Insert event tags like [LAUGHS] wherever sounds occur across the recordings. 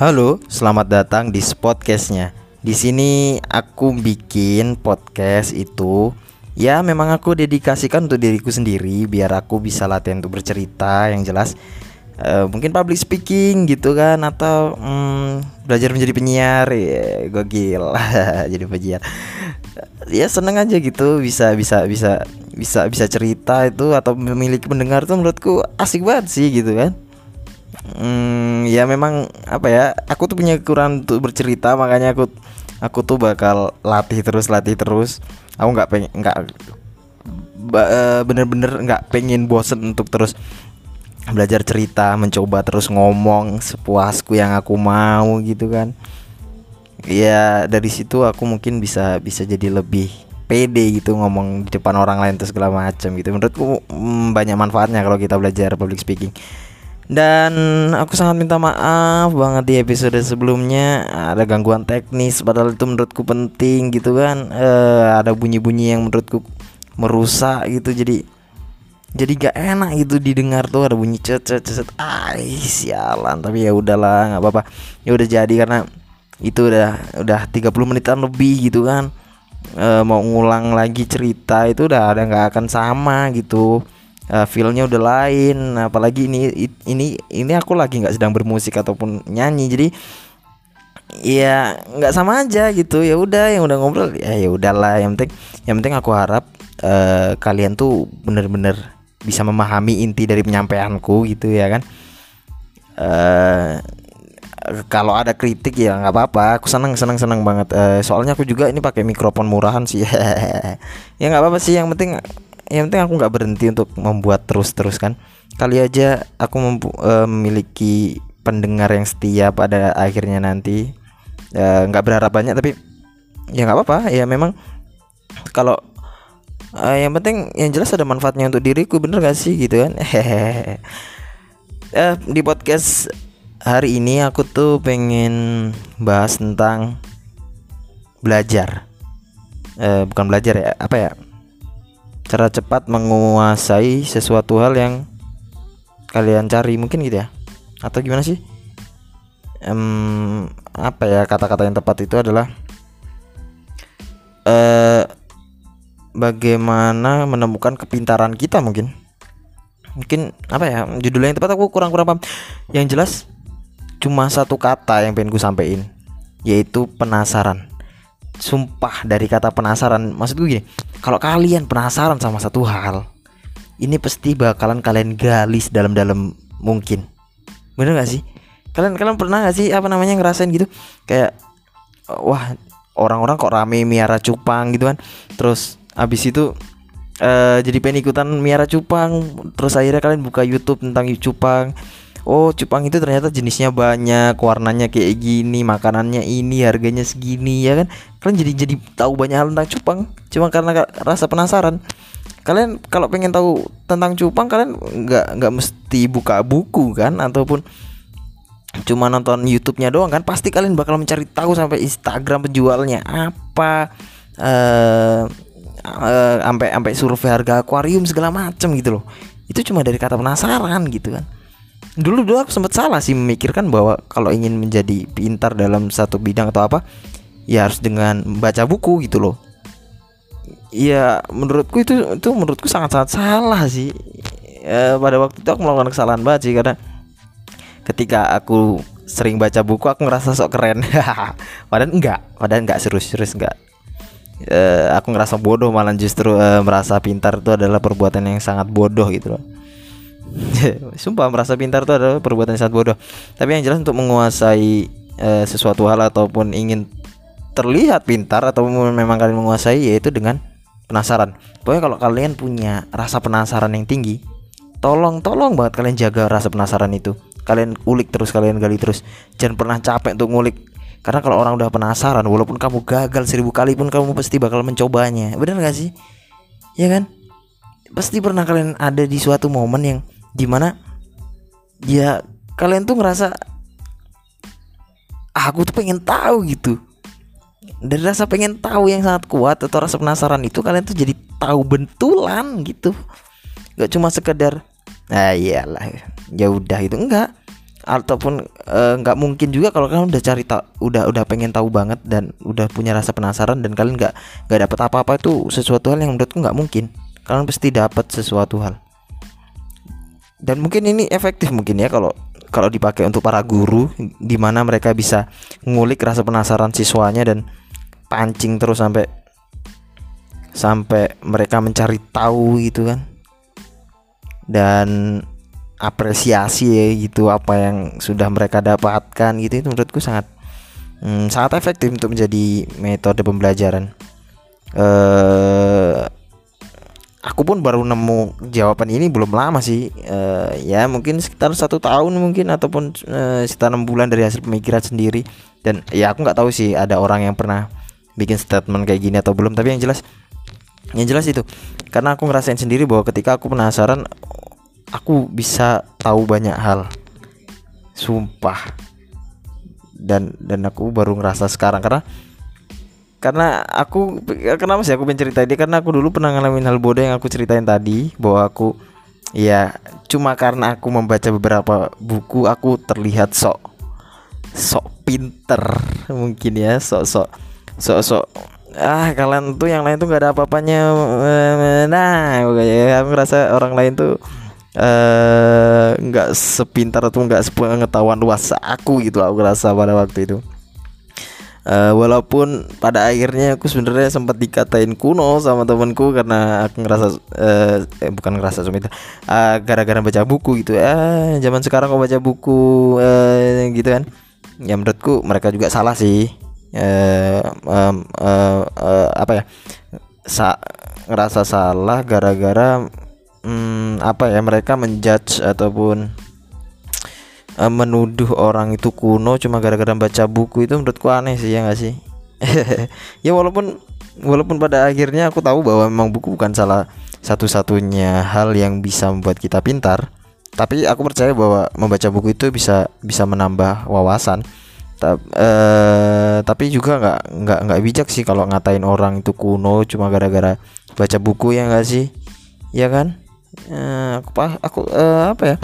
Halo, selamat datang di podcastnya. Di sini aku bikin podcast itu ya memang aku dedikasikan untuk diriku sendiri biar aku bisa latihan untuk bercerita yang jelas uh, mungkin public speaking gitu kan atau um, belajar menjadi penyiar. Ya gokil [LAUGHS] jadi penyiar. Ya seneng aja gitu bisa bisa bisa bisa bisa cerita itu atau memiliki pendengar tuh menurutku asik banget sih gitu kan hmm, ya memang apa ya aku tuh punya kekurangan untuk bercerita makanya aku aku tuh bakal latih terus latih terus. Aku nggak pengen nggak eh, bener-bener nggak pengen bosen untuk terus belajar cerita mencoba terus ngomong sepuasku yang aku mau gitu kan. Ya dari situ aku mungkin bisa bisa jadi lebih pede gitu ngomong di depan orang lain terus segala macam gitu. Menurutku mm, banyak manfaatnya kalau kita belajar public speaking dan aku sangat minta maaf banget di episode sebelumnya. Ada gangguan teknis padahal itu menurutku penting gitu kan. Uh, ada bunyi-bunyi yang menurutku merusak gitu. Jadi jadi gak enak gitu didengar tuh. Ada bunyi cet cet cet ay sialan. Tapi ya udahlah nggak apa-apa. Ya udah jadi karena itu udah udah 30 menitan lebih gitu kan. E, mau ngulang lagi cerita itu udah ada nggak akan sama gitu uh, feelnya udah lain. Apalagi ini ini ini aku lagi nggak sedang bermusik ataupun nyanyi. Jadi ya nggak sama aja gitu. Ya udah yang udah ngobrol ya ya udahlah. Yang penting yang penting aku harap uh, kalian tuh bener-bener bisa memahami inti dari penyampaianku gitu ya kan? Uh, kalau ada kritik ya nggak apa-apa. Aku senang senang senang banget. Uh, soalnya aku juga ini pakai mikrofon murahan sih. [LAUGHS] Ya nggak apa-apa sih. Yang penting yang penting aku nggak berhenti untuk membuat terus-terus kan. Kali aja aku uh, memiliki pendengar yang setia pada akhirnya nanti. Nggak uh, berharap banyak tapi ya nggak apa-apa. Ya memang kalau uh, yang penting yang jelas ada manfaatnya untuk diriku bener gak sih? Gitu kan. Hehehe [LAUGHS] uh, di podcast hari ini aku tuh pengen bahas tentang belajar. Uh, bukan belajar ya apa ya cara cepat menguasai sesuatu hal yang kalian cari mungkin gitu ya? Atau gimana sih? Um, apa ya kata-kata yang tepat itu adalah uh, bagaimana menemukan kepintaran kita mungkin. Mungkin apa ya judulnya yang tepat aku kurang-kurang paham. Yang jelas cuma satu kata yang pengen gue sampein yaitu penasaran. Sumpah dari kata penasaran. Maksud gue gini kalau kalian penasaran sama satu hal ini pasti bakalan kalian galis dalam-dalam mungkin. Bener gak sih? Kalian kalian pernah gak sih apa namanya ngerasain gitu? Kayak wah orang-orang kok rame miara cupang gitu kan? Terus abis itu uh, jadi pengen ikutan miara cupang terus akhirnya kalian buka YouTube tentang cupang oh cupang itu ternyata jenisnya banyak warnanya kayak gini makanannya ini harganya segini ya kan? Kalian jadi jadi tahu banyak hal tentang cupang cuma karena rasa penasaran. Kalian kalau pengen tahu tentang cupang kalian nggak nggak mesti buka buku kan? Ataupun cuma nonton YouTube-nya doang kan? Pasti kalian bakal mencari tahu sampai Instagram penjualnya apa uh, sampai uh, sampai survei harga akuarium segala macam gitu loh. Itu cuma dari kata penasaran gitu kan dulu dulu aku sempat salah sih memikirkan bahwa kalau ingin menjadi pintar dalam satu bidang atau apa ya harus dengan baca buku gitu loh. Ya menurutku itu itu menurutku sangat sangat salah sih. Ya, pada waktu itu aku melakukan kesalahan banget sih karena ketika aku sering baca buku aku ngerasa sok keren. [LAUGHS] Padahal enggak padahal enggak serius serius enggak. Uh, aku ngerasa bodoh malah justru uh, merasa pintar itu adalah perbuatan yang sangat bodoh gitu loh [LAUGHS] Sumpah merasa pintar itu adalah perbuatan yang sangat bodoh. Tapi yang jelas untuk menguasai uh, sesuatu hal ataupun ingin terlihat pintar atau memang kalian menguasai yaitu dengan penasaran. Pokoknya kalau kalian punya rasa penasaran yang tinggi, tolong tolong banget kalian jaga rasa penasaran itu. Kalian ulik terus, kalian gali terus. Jangan pernah capek untuk ngulik. Karena kalau orang udah penasaran, walaupun kamu gagal seribu kali pun kamu pasti bakal mencobanya. Bener gak sih? Ya kan? Pasti pernah kalian ada di suatu momen yang di mana ya kalian tuh ngerasa ah, aku tuh pengen tahu gitu. Dari rasa pengen tahu yang sangat kuat atau rasa penasaran itu kalian tuh jadi tahu bentulan gitu. Nggak cuma sekedar ah iyalah ya udah itu enggak ataupun eh, nggak uh, mungkin juga kalau kalian udah cari tak udah udah pengen tahu banget dan udah punya rasa penasaran dan kalian nggak nggak dapat apa-apa itu sesuatu hal yang menurutku nggak mungkin. Kalian pasti dapat sesuatu hal dan mungkin ini efektif mungkin ya kalau kalau dipakai untuk para guru di mana mereka bisa ngulik rasa penasaran siswanya dan pancing terus sampai sampai mereka mencari tahu gitu kan dan apresiasi ya gitu apa yang sudah mereka dapatkan gitu itu menurutku sangat hmm, sangat efektif untuk menjadi metode pembelajaran. Uh, aku pun baru nemu jawaban ini belum lama sih. Uh, ya mungkin sekitar satu tahun mungkin ataupun uh, sekitar enam bulan dari hasil pemikiran sendiri. Dan ya aku nggak tahu sih ada orang yang pernah bikin statement kayak gini atau belum tapi yang jelas yang jelas itu. Karena aku ngerasain sendiri bahwa ketika aku penasaran aku bisa tahu banyak hal. Sumpah. Dan dan aku baru ngerasa sekarang karena karena aku kenapa sih aku pengen ini karena aku dulu pernah ngalamin hal bodoh yang aku ceritain tadi bahwa aku ya cuma karena aku membaca beberapa buku aku terlihat sok sok pinter mungkin ya sok sok sok sok. Ah kalian tuh yang lain tuh nggak ada apa-apanya. Nah aku ngerasa orang lain tuh Eh, nggak uh, sepintar atau nggak sepengetahuan luas aku gitu aku rasa pada waktu itu uh, walaupun pada akhirnya aku sebenarnya sempat dikatain kuno sama temanku karena aku ngerasa uh, eh, bukan ngerasa cuma uh, gara-gara baca buku gitu. Uh, zaman sekarang kok baca buku uh, gitu kan? Ya menurutku mereka juga salah sih. Uh, um, uh, uh, apa ya? Sa ngerasa salah gara-gara hmm, apa ya mereka menjudge ataupun uh, menuduh orang itu kuno cuma gara-gara baca buku itu menurutku aneh sih ya gak sih? [LAUGHS] Ya walaupun walaupun pada akhirnya aku tahu bahwa memang buku bukan salah satu-satunya hal yang bisa membuat kita pintar. Tapi aku percaya bahwa membaca buku itu bisa bisa menambah wawasan. Ta uh, tapi juga nggak nggak nggak bijak sih kalau ngatain orang itu kuno cuma gara-gara baca buku ya nggak sih? Ya kan? Uh, aku aku uh, apa ya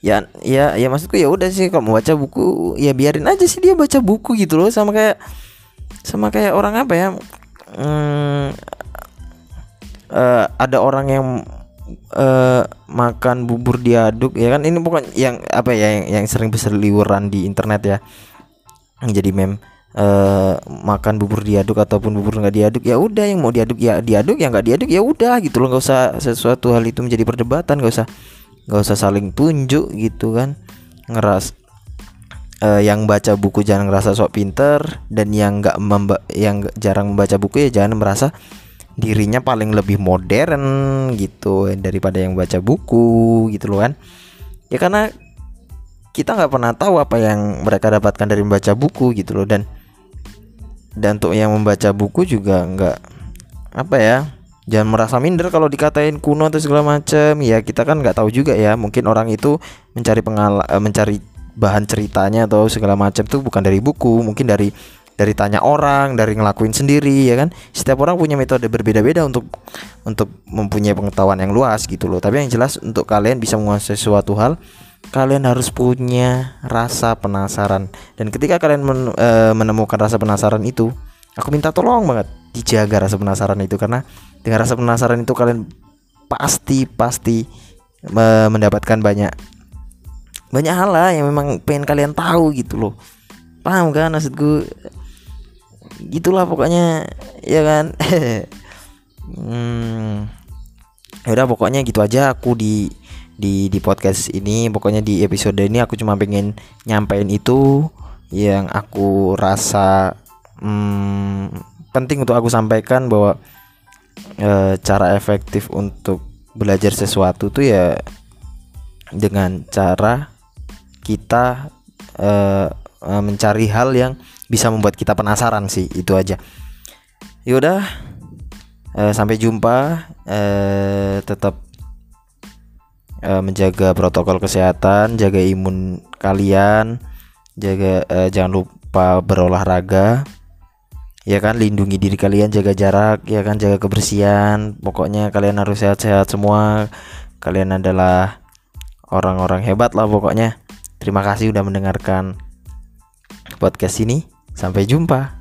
ya ya ya maksudku ya udah sih kalau mau baca buku ya biarin aja sih dia baca buku gitu loh sama kayak sama kayak orang apa ya hmm, uh, ada orang yang uh, makan bubur diaduk ya kan? Ini bukan yang apa ya yang, yang sering berseliweran di internet ya. Jadi meme uh, makan bubur diaduk ataupun bubur nggak diaduk ya udah yang mau diaduk ya diaduk yang nggak diaduk ya udah gitu loh. Nggak usah sesuatu hal itu menjadi perdebatan nggak usah nggak usah saling tunjuk gitu kan. Ngeras uh, yang baca buku jangan ngerasa sok pinter dan yang nggak yang jarang membaca buku ya jangan merasa dirinya paling lebih modern gitu daripada yang baca buku gitu loh kan. Ya karena kita nggak pernah tahu apa yang mereka dapatkan dari membaca buku gitu loh. Dan dan untuk yang membaca buku juga nggak apa ya jangan merasa minder kalau dikatain kuno atau segala macam ya kita kan nggak tahu juga ya. Mungkin orang itu mencari pengal eh, mencari bahan ceritanya atau segala macam itu bukan dari buku mungkin dari dari tanya orang dari ngelakuin sendiri ya kan? Setiap orang punya metode berbeda-beda untuk untuk mempunyai pengetahuan yang luas gitu loh. Tapi yang jelas untuk kalian bisa menguasai suatu hal kalian harus punya rasa penasaran. Dan ketika kalian men, e, menemukan rasa penasaran itu aku minta tolong banget dijaga rasa penasaran itu. Karena dengan rasa penasaran itu kalian pasti pasti me, mendapatkan banyak banyak hal lah yang memang pengen kalian tahu gitu loh. Paham kan maksudku? Gitulah pokoknya ya kan? [LAUGHS] Hmm, ya udah pokoknya gitu aja aku di di di podcast ini. Pokoknya di episode ini aku cuma pengen nyampein itu yang aku rasa hmm, penting untuk aku sampaikan bahwa e, cara efektif untuk belajar sesuatu tuh ya dengan cara kita e, mencari hal yang bisa membuat kita penasaran sih itu aja yaudah e, sampai jumpa e, tetap uh, menjaga protokol kesehatan, jaga imun kalian, jaga uh, jangan lupa berolahraga. Ya kan, lindungi diri kalian, jaga jarak, ya kan, jaga kebersihan. Pokoknya kalian harus sehat-sehat semua. Kalian adalah orang-orang hebat lah pokoknya. Terima kasih udah mendengarkan podcast ini. Sampai jumpa.